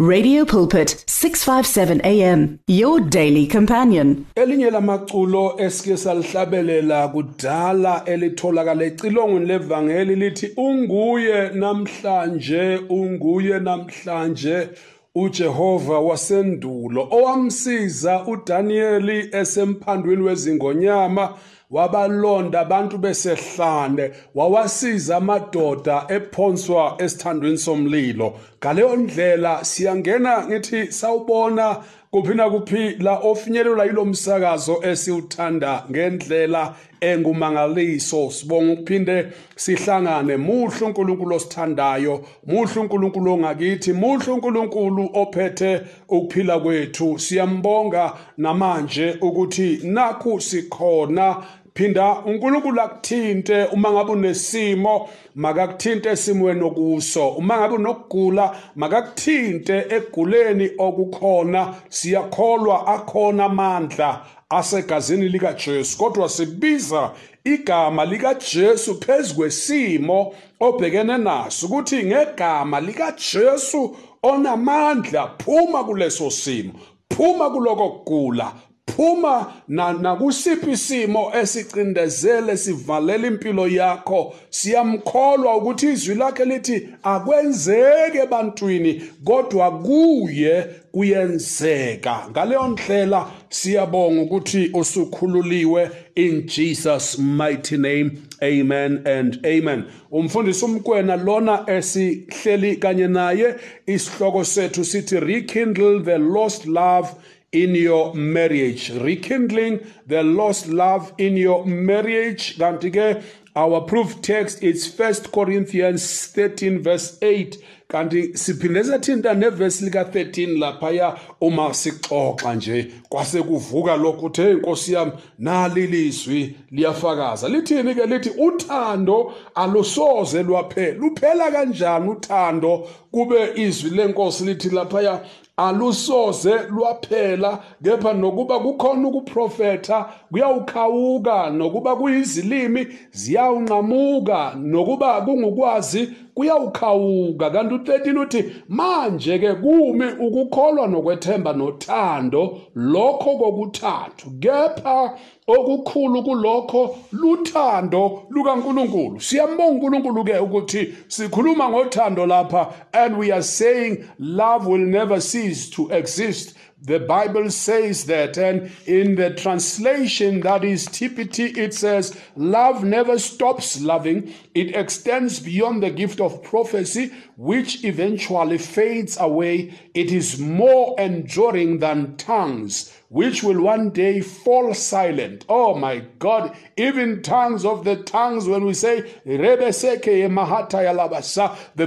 Radio Pulpit 657 AM your daily companion. Elinye lamaculo esike salihlabelela kudala elitholakala ecilongweni levangeli lithi unguye namhlanje unguye namhlanje uJehova wasendulo. Owamsiza uDanieli esemphandweni wezingonyama wabalonda abantu besehlane wawasiza amadoda ephonswa esithandweni somlilo. Ngaleyo ndlela siyangena ngithi sawubona kuphi na kuphi la ofinyelelwa yilo msakazo esiwuthanda ngendlela engumangaliso. Sibonga ukuphinde sihlangane muhle uNkulunkulu osithandayo muhle uNkulunkulu ongakithi muhle uNkulunkulu ophethe ukuphila kwethu. Siyambonga namanje ukuthi nakhu sikhona phinda uNkulunkulu akuthinte uma ngabe unesimo makakuthinte esimweni okuso. Uma ngabe unokugula makakuthinte eguleni okukhona. Siyakholwa akhona amandla asegazini likaJesu kodwa sibiza igama likaJesu phezukwesimo obhekene naso ukuthi ngegama likaJesu onamandla phuma kuleso simo phuma kuloko kugula phuma nakusiphi isimo esicindezele sivalela impilo yakho? Siyamkholwa ukuthi izwi lakhe lithi akwenzeke ebantwini kodwa kuye kuyenzeka. Ngaleyo ndlela siyabonga ukuthi usukhululiwe in Jesus mighty name. Amen and amen. Umfundisi umkwena lona esihleli kanye naye isihloko sethu sithi rekindle the lost love in your marriage. Rekindling the lost love in your marriage. Kanti ke our proof text is 1 Corinthians 13 verse 8 kanti siphinde sathinta nevesi lika 13 laphaya uma sixoxa nje. Kwase kuvuka lokho uthe inkosi yami nali lizwi liyafakaza. Lithini ke? Lithi uthando alusoze lwaphela. Luphela kanjani uthando kube izwi lenkosi lithi laphaya? Alusoze lwaphela kepha nokuba kukhona ukuprofetha kuyawukhawuka nokuba kuyizilimi ziyawunqamuka nokuba kungukwazi kuyawukhawuka. Kanti u13 uthi manje ke kumi ukukholwa nokwethemba nothando lokho kokuthathu. Kepha okukhulu kulokho luthando lukaNkuluNkulu. Siyambonga uNkulunkulu ke ukuthi sikhuluma ngothando lapha and we are saying love will never cease to exist. The Bible says that, and in the translation that is TPT, it says, Love never stops loving. It extends beyond the gift of prophecy, which eventually fades away. It is more enduring than tongues which will one day fall silent. Oh my God, even tongues of the tongues, when we say, the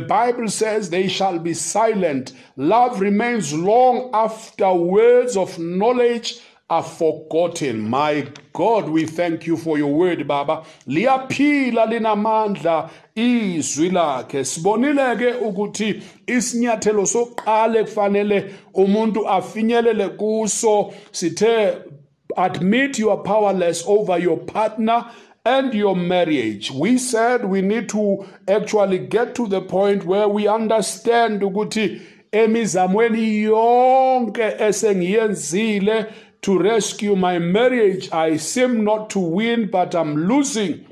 Bible says they shall be silent. Love remains long after words of knowledge are forgotten. My God, we thank you for your word, Baba. Liyaphila linamandla izwi lakhe. Sibonile ke ukuthi isinyathelo soqale kufanele umuntu afinyelele kuso sithe admit you are powerless over your partner and your marriage. We said we need to actually get to the point where we understand ukuthi emizamweni yonke esengiyenzile to rescue my marriage. I seem not to win, but I'm losing.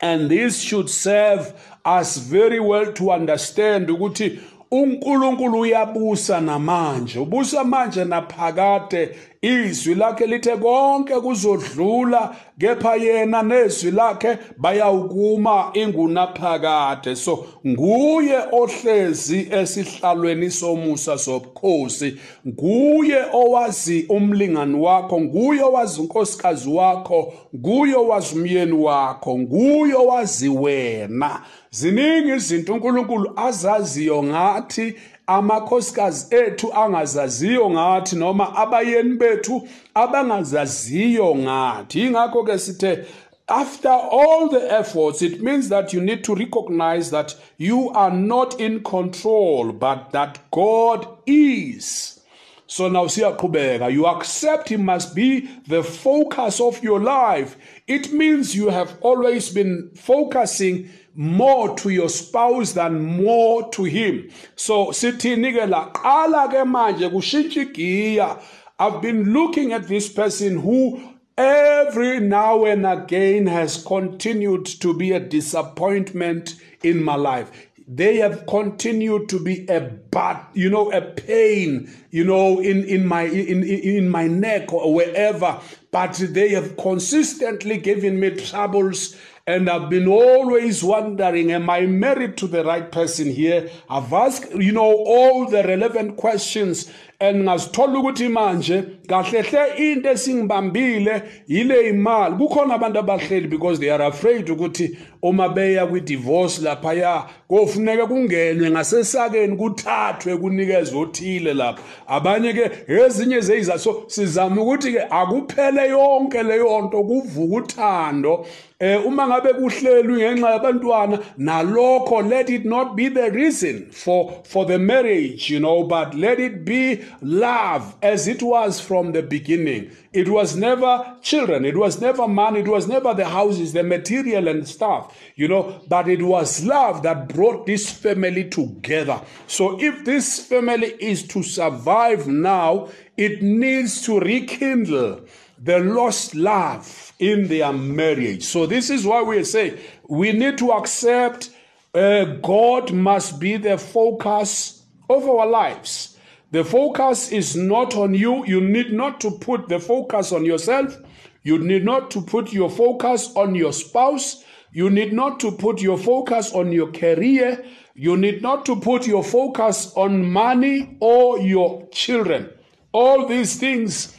And this should serve us very well to understand ukuthi uNkulunkulu uyabusa namanje ubusa manje naphakade izwi lakhe lithe konke kuzodlula kepha yena nezwi lakhe bayawukuma ingunaphakade. So nguye ohlezi esihlalweni somusa sobukhosi nguye owazi umlingani wakho nguye owazi unkosikazi wakho nguye owazi umyeni wakho nguye owazi wena. Ziningi izinto uNkulunkulu azaziyo ngathi amakhosikazi ethu angazaziyo ngathi noma abayeni bethu abangazaziyo ngathi. Ingakho ke sithe after all the efforts it means that you need to recognize that you are not in control but that God is. So now siyaqhubeka. You accept he must be the focus of your life. It means you have always been focusing more to your spouse than more to him. So sithini ke la qala ke manje kushintsha igiya. I've been looking at this person who every now and again has continued to be a disappointment in my life. They have continued to be a but you know a pain you know in in my in in my neck or wherever. But they have consistently given me troubles and I've been always wondering, am I married to the right person here? I've asked, you know, all the relevant questions. And ngazithola ukuthi manje kahle hle into esingibambile yile imali. Kukhona abantu abahleli because they are afraid ukuthi uma beya kwi-divorce laphaya kofuneka kungenwe. Ngasesakeni kuthathwe kunikezwe othile lapha. Abanye-ke ezinye zeyiza. So sizama ukuthi-ke akuphele yonke leyo nto kuvuka uthando. Eh uma ngabe kuhlelwe ngenxa yabantwana nalokho let it not be the reason for for the marriage you know but let it be love as it was from the beginning. It was never children it was never money it was never the houses the material and stuff you know but it was love that brought this family together. So if this family is to survive now it needs to rekindle the lost love in their marriage. So, this is why we say we need to accept uh, God must be the focus of our lives. The focus is not on you. You need not to put the focus on yourself. You need not to put your focus on your spouse. You need not to put your focus on your career. You need not to put your focus on money or your children. All these things,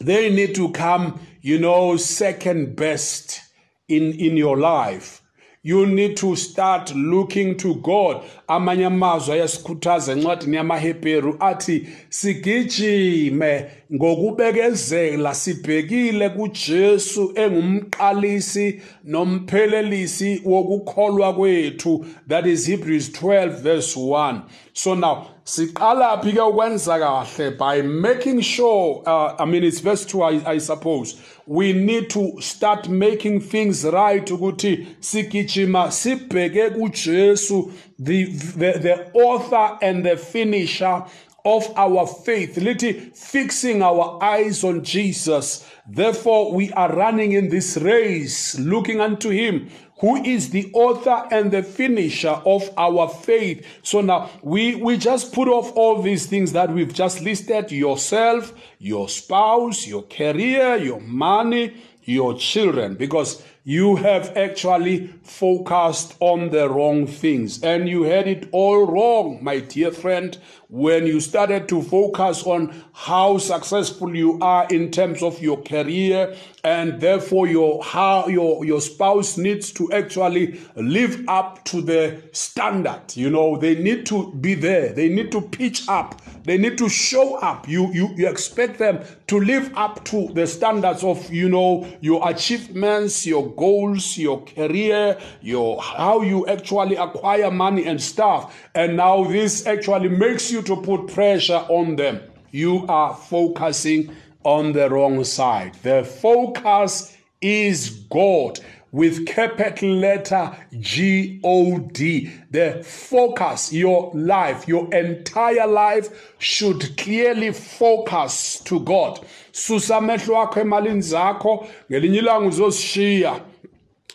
they need to come you know, second best in, in your life. You need to start looking to God. Ayasikhuthaza encwadini yamaHebheru athi sigijime ngokubekezela sibhekile kuJesu engumqalisi nomphelelisi wokukholwa kwethu that is Hebrews 12 verse 1 so now siqala ukwenza kahle? By making sure uh, i mean it's verse 2 I, I suppose. We need to start making things right ukuthi sigijima sibheke kuJesu the, the the author and the finisher of our faith lithi fixing our eyes on Jesus. Therefore we are running in this race looking unto him who is the author and the finisher of our faith. So now we, we just put off all these things that we've just listed. Yourself, your spouse, your career, your money, your children, because you have actually focused on the wrong things. And you had it all wrong, my dear friend, when you started to focus on how successful you are in terms of your career. And therefore your how your your spouse needs to actually live up to the standard. You know they need to be there. They need to pitch up. They need to show up. You you, you expect them to live up to the standards of you know your achievements your goals your career your how you actually acquire money and stuff and now this actually makes you to put pressure on them you are focusing on the wrong side. The focus is God with capital letter G O D. The focus, your life, your entire life should clearly focus to God. Susa akho emalini zakho ngelinye ilanga uzoshiya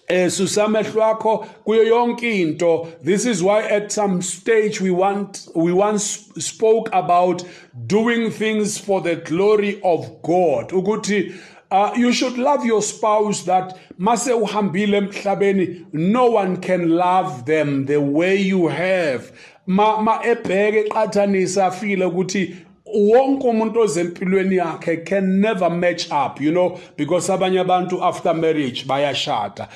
eh susamehlo akho kuyo yonke into. This is why at some stage we want we once spoke about doing things for the glory of God. Ukuthi uh, you should love your spouse that mase uhambile emhlabeni no one can love them the way you have. Ma ma ebheke eqathanisa afile ukuthi wonke umuntu ozempilweni yakhe can never match up you know because abanye abantu after marriage bayashada.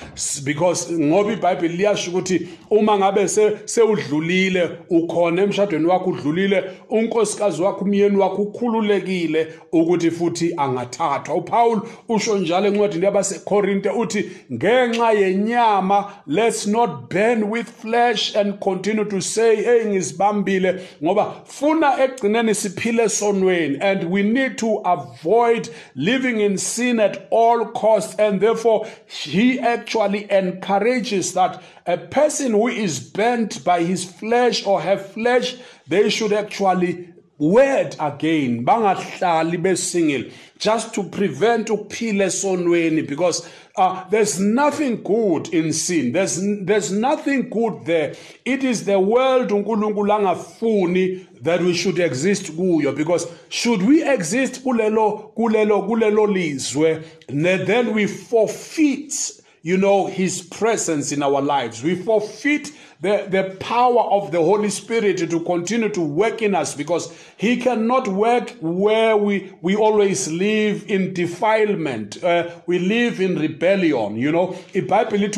Because ngoba iBhayibheli liyasho ukuthi uma ngabe sewudlulile ukhona emshadweni wakho udlulile unkosikazi wakho umyeni wakho ukhululekile ukuthi futhi angathathwa. uPaul usho njalo encwadini yabaseKorinte uthi ngenxa yenyama let's not burn with flesh and continue to say hey ngizibambile ngoba funa egcineni siphile esonweni and we need to avoid living in sin at all costs and therefore he actually encourages that a person who is bent by his flesh or her flesh they should actually wed again. Bangahlali besingle just to prevent ukuphila esonweni because uh, there's nothing good in sin. There's, there's nothing good there. It is the world unkulunkulu angafuni that we should exist kuyo because should we exist kulelo kulelo kulelo lizwe then we forfeit you know his presence in our lives. We forfeit the, the power of the Holy Spirit to continue to work in us because He cannot work where we, we always live in defilement. Uh, we live in rebellion, you know. iBhayibheli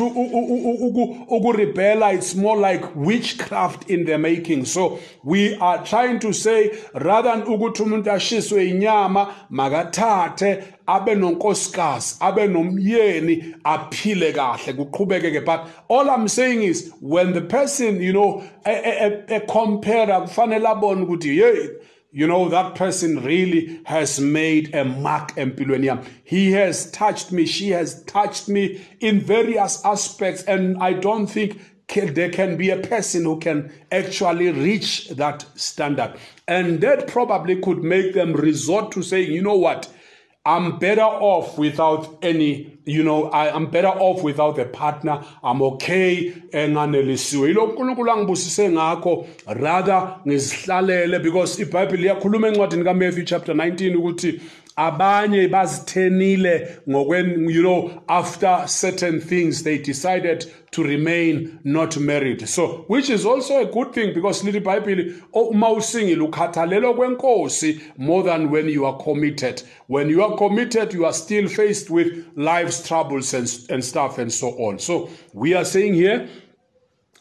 rebel it's more like witchcraft in the making. So we are trying to say rather than ukuthi umuntu ashiswe inyama makathathe abe nonkosikazi abe nomyeni aphile kahle kuqhubeke but all i'm saying is when the person you know ecompare kufanele abone ukuthi hey you know that person really has made a mark empilweni yami. He has touched me she has touched me in various aspects and i don't think there can be a person who can actually reach that standard. And that probably could make them resort to saying you know what I'm better off without any, you know, I, I'm better off without a partner. I'm okay enganelisiwe. Yilo uNkulunkulu angibusise ngakho rather ngizihlalele because iBhayibheli iyakhuluma encwadini kaMatthew chapter 19 ukuthi abanye bazithenile ngokwen you know after certain things they decided to remain not married. So which is also a good thing because lithi ibhayibhili oh, uma usingile ukhathalelwa kwenkosi more than when you are committed. When you are committed you are still faced with life's troubles and, and stuff and so on. So we are saying here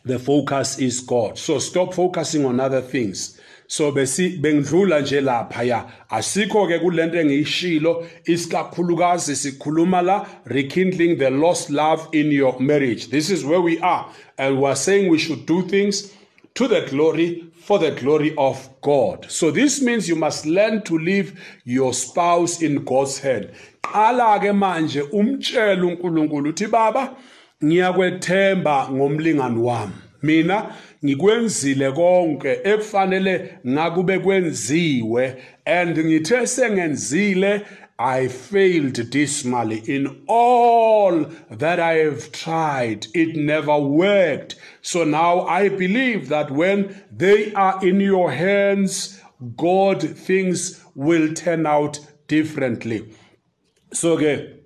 the focus is god. So stop focusing on other things so besi bengidlula nje lapha ya asikho ke kulento engiyishilo isikakhulukazi sikhuluma la rekindling the lost love in your marriage this is where we are and we are saying we should do things to the glory for the glory of God. So this means you must learn to leave your spouse in God's hand. Qala ke manje umtshela uNkulunkulu uthi baba ngiyakwethemba ngomlingani wami. Mina ngikwenzile konke ekufanele ngakube kwenziwe and ngithe sengenzile I failed dismally in all that I have tried. It never worked. So now I believe that when they are in your hands, God things will turn out differently. So, okay.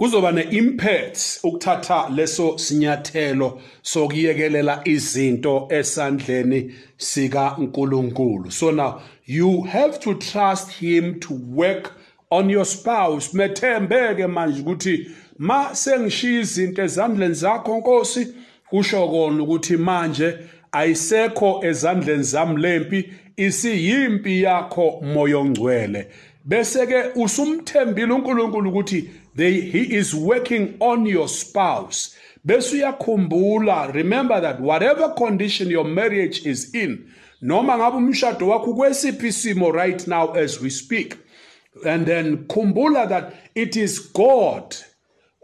Kuzoba ne-impact ukuthatha leso sinyathelo sokuyekelela izinto esandleni sikaNkulunkulu. So now you have to trust him to work on your spouse. Methembeke manje ukuthi ma sengishiya izinto ezandleni zakho Nkosi kusho kona ukuthi manje ayisekho ezandleni zami lempi isiyimpi yakho moyo ongcwele bese ke usumthembile uNkulunkulu ukuthi they, he is working on your spouse bese uyakhumbula remember that whatever condition your marriage is in noma ngabe umshado wakho kwesiphi isimo right now as we speak and then kumbula that it is God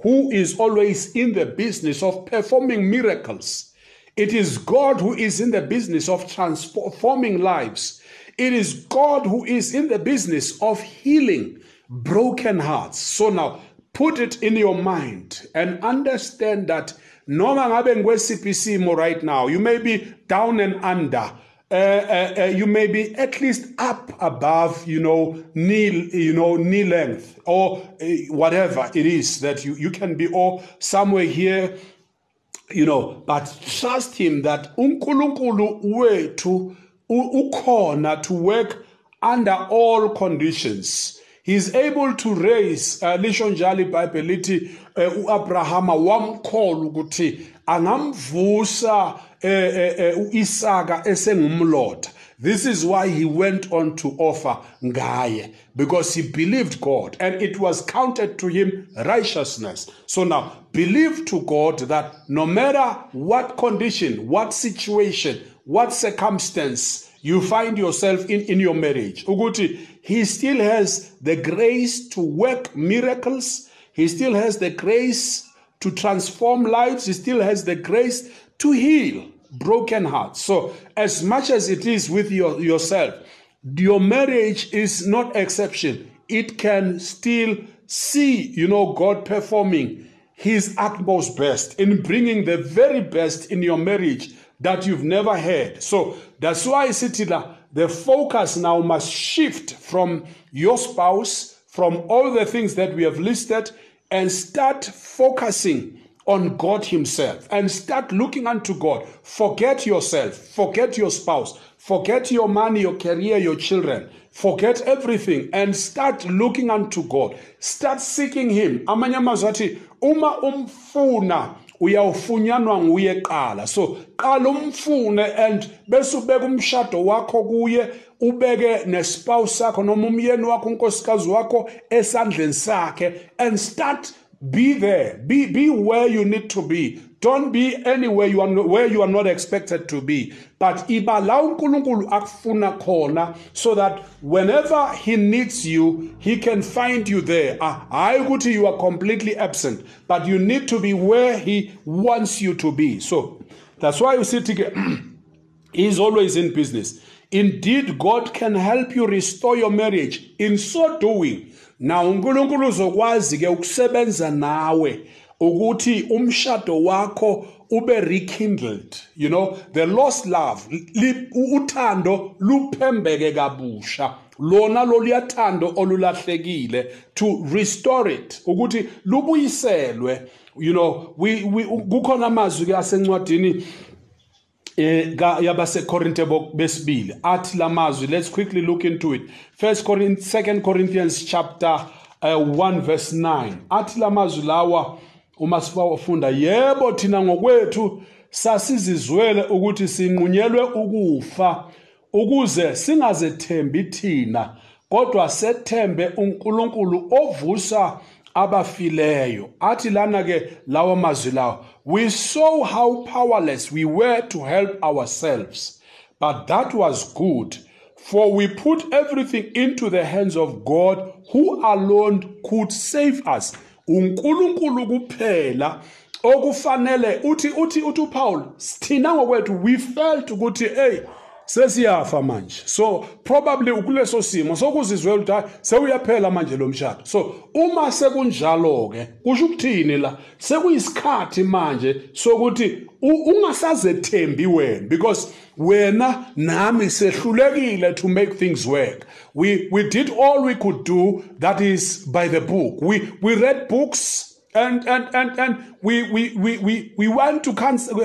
who is always in the business of performing miracles. It is God who is in the business of transforming lives. It is God who is in the business of healing broken hearts. So now put it in your mind and understand that noma ngabe ngikwesiphi isimo right now you may be down and under uh, uh, uh, you may be at least up above, you know, knee, you know, knee length or uh, whatever it is that you, you can be or somewhere here, you know, but trust him that unkulunkulu wethu ukhona to work under all conditions. He's able to raise uh, lisho njalo iBhayibheli lithi uh, uAbrahama wamkhola ukuthi angamvusa uIsaka esengumlotha. This is why he went on to offer ngaye because he believed God and it was counted to him righteousness. So now believe to God that no matter what condition what situation what circumstance you find yourself in, in your marriage. Uguti, he still has the grace to work miracles. He still has the grace to transform lives. He still has the grace to heal broken hearts. So, as much as it is with your, yourself, your marriage is not exception. It can still see, you know, God performing his utmost best in bringing the very best in your marriage that you've never heard. So that's why I Sitila, the focus now must shift from your spouse, from all the things that we have listed, and start focusing on God Himself and start looking unto God. Forget yourself, forget your spouse, forget your money, your career, your children. Forget everything and start looking unto God. Start seeking Him. Amanye amazwi uma umfuna uyawufunyanwa nguye qala so qala umfune and bese ubeka umshado wakho kuye ubeke nespouse sakho noma umyeni wakho unkosikazi wakho esandleni sakhe and start be there. Be be where you need to be. Don't be anywhere you are where you are not expected to be. But iba la akufuna khona so that whenever he needs you he can find you there. Ah, hayi ukuthi you are completely absent but you need to be where he wants you to be. So that's why you see he's always in business. Indeed god can help you restore your marriage in so doing. Na uNkulunkulu uzokwazi ke ukusebenza nawe ukuthi umshado wakho ube rekindled you know? The lost love uthando luphembeke kabusha. Lona loluyathando olulahlekile to restore it. Ukuthi lubuyiselwe you know? We kukhona amazwi ke asencwadini eh yabasekorinte besibili. Athi lamazwi let's quickly look into it. First corinthians second corinthians chapter uh, 1 verse 9 athi lamazwi lawa uma sifunda yebo thina ngokwethu sasizizwele ukuthi sinqunyelwe ukufa ukuze singazethembi thina kodwa sethembe uNkulunkulu ovusa abafileyo. Athi lana ke lawa mazwi lawa we saw how powerless we were to help ourselves but that was good for we put everything into the hands of God who alone could save us uNkulunkulu kuphela okufanele uthi uthi uthi uPaul sithina ngokwethu we felt ukuthi hey sesiyafa manje. So probably ukuleso simo sokuzizwela ukuthi sewuyaphela manje lo mshado. So uma sekunjalo ke kusho ukuthini la? Sekuyisikhathi manje sokuthi ungasazethembi wena because wena nami sehlulekile to make things work. We we did all we could do that is by the book. We we read books and and and and we we we we, we went to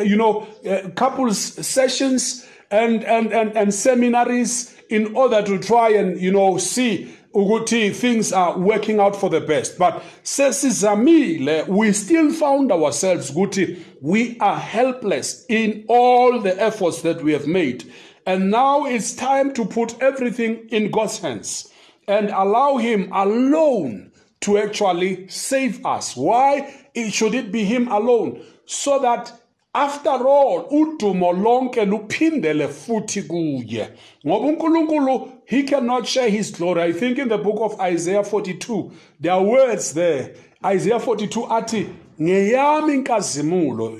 you know uh, couples sessions and, and, and, and seminaries in order to try and, you know, see ukuthi things are working out for the best. But sesizamile we still found ourselves ukuthi we are helpless in all the efforts that we have made. And now it's time to put everything in God's hands and allow him alone to actually save us. Why should it be him alone? So that after all udumo lonke luphindele futhi kuye. Ngoba uNkulunkulu he cannot share his glory. I think in the book of isaiah 42 there are words there. Isaiah 42 athi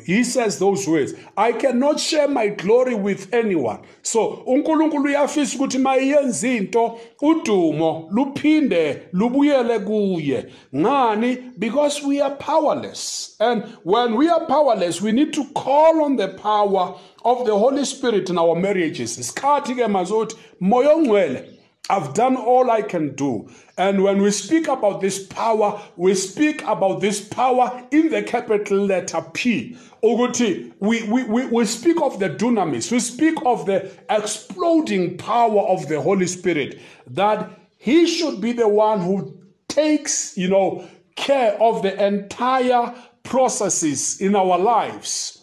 he says those words i cannot share my glory with anyone. So uNkulunkulu uyafisa ukuthi mayenza into udumo luphinde lubuyele kuye. Ngani? Because we are powerless. And when we are powerless we need to call on the power of the holy spirit in our marriages. Isikhathi ke mazothi moya ongcwele I've done all I can do. And when we speak about this power, we speak about this power in the capital letter P. Uguti, we, we, we, we speak of the dunamis, we speak of the exploding power of the Holy Spirit, that He should be the one who takes, you know, care of the entire processes in our lives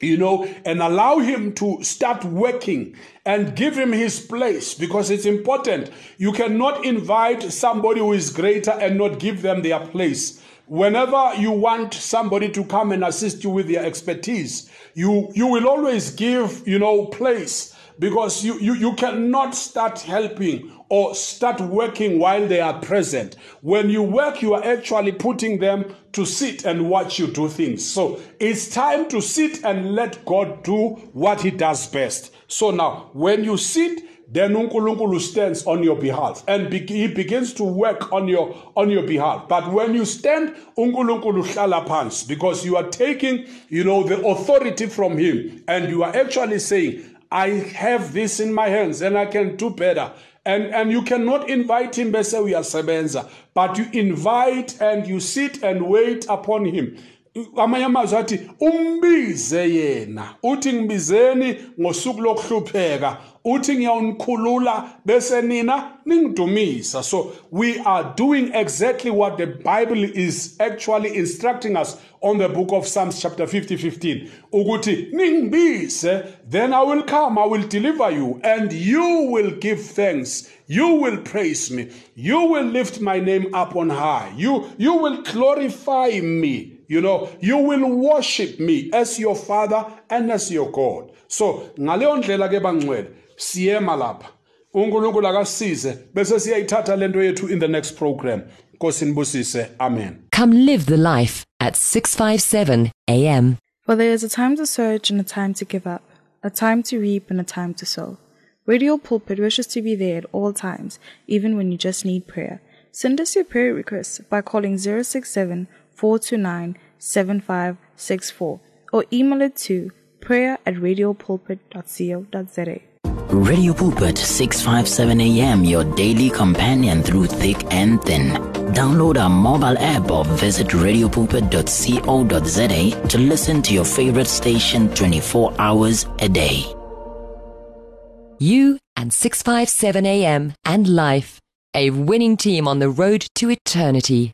you know, and allow him to start working and give him his place because it's important. You cannot invite somebody who is greater and not give them their place. Whenever you want somebody to come and assist you with their expertise, you, you will always give, you know, place because you, you, you cannot start helping or start working while they are present. When you work, you are actually putting them to sit and watch you do things. So it's time to sit and let God do what He does best. So now, when you sit, then uNkulunkulu stands on your behalf and be- he begins to work on your on your behalf but when you stand uNkulunkulu hlala because you are taking you know the authority from him and you are actually saying I have this in my hands and I can do better and and you cannot invite him bese uyasebenza but you invite and you sit and wait upon him amanye amazwi athi umbize yena. Uthi ngibizeni ngosuku lokuhlupheka. Uthi ngiyawunikhulula bese nina ningidumisa. So we are doing exactly what the bible is actually instructing us on the book of psalms chapter 50 15 ukuthi ningibize then i will come i will deliver you and you will give thanks. You will praise me. You will lift my name up on high. You you will glorify me you know you will worship me as your father and as your god so ngaleyo ndlela ke bangcwele siyema lapha uNkulunkulu akasize bese siyayithatha lento yethu in the next program Nkosi nibusise amen Come live the life at 657 AM. For there is a time to search and a time to give up, a time to reap and a time to sow. Radio Pulpit wishes to be there at all times, even when you just need prayer. Send us your prayer requests by calling 067 429 7564 or email it to prayer at radiopulpit.co.za. Radio Pulpit 657 AM, your daily companion through thick and thin. Download our mobile app or visit radiopulpit.co.za to listen to your favorite station 24 hours a day. You and 657 AM and life, a winning team on the road to eternity.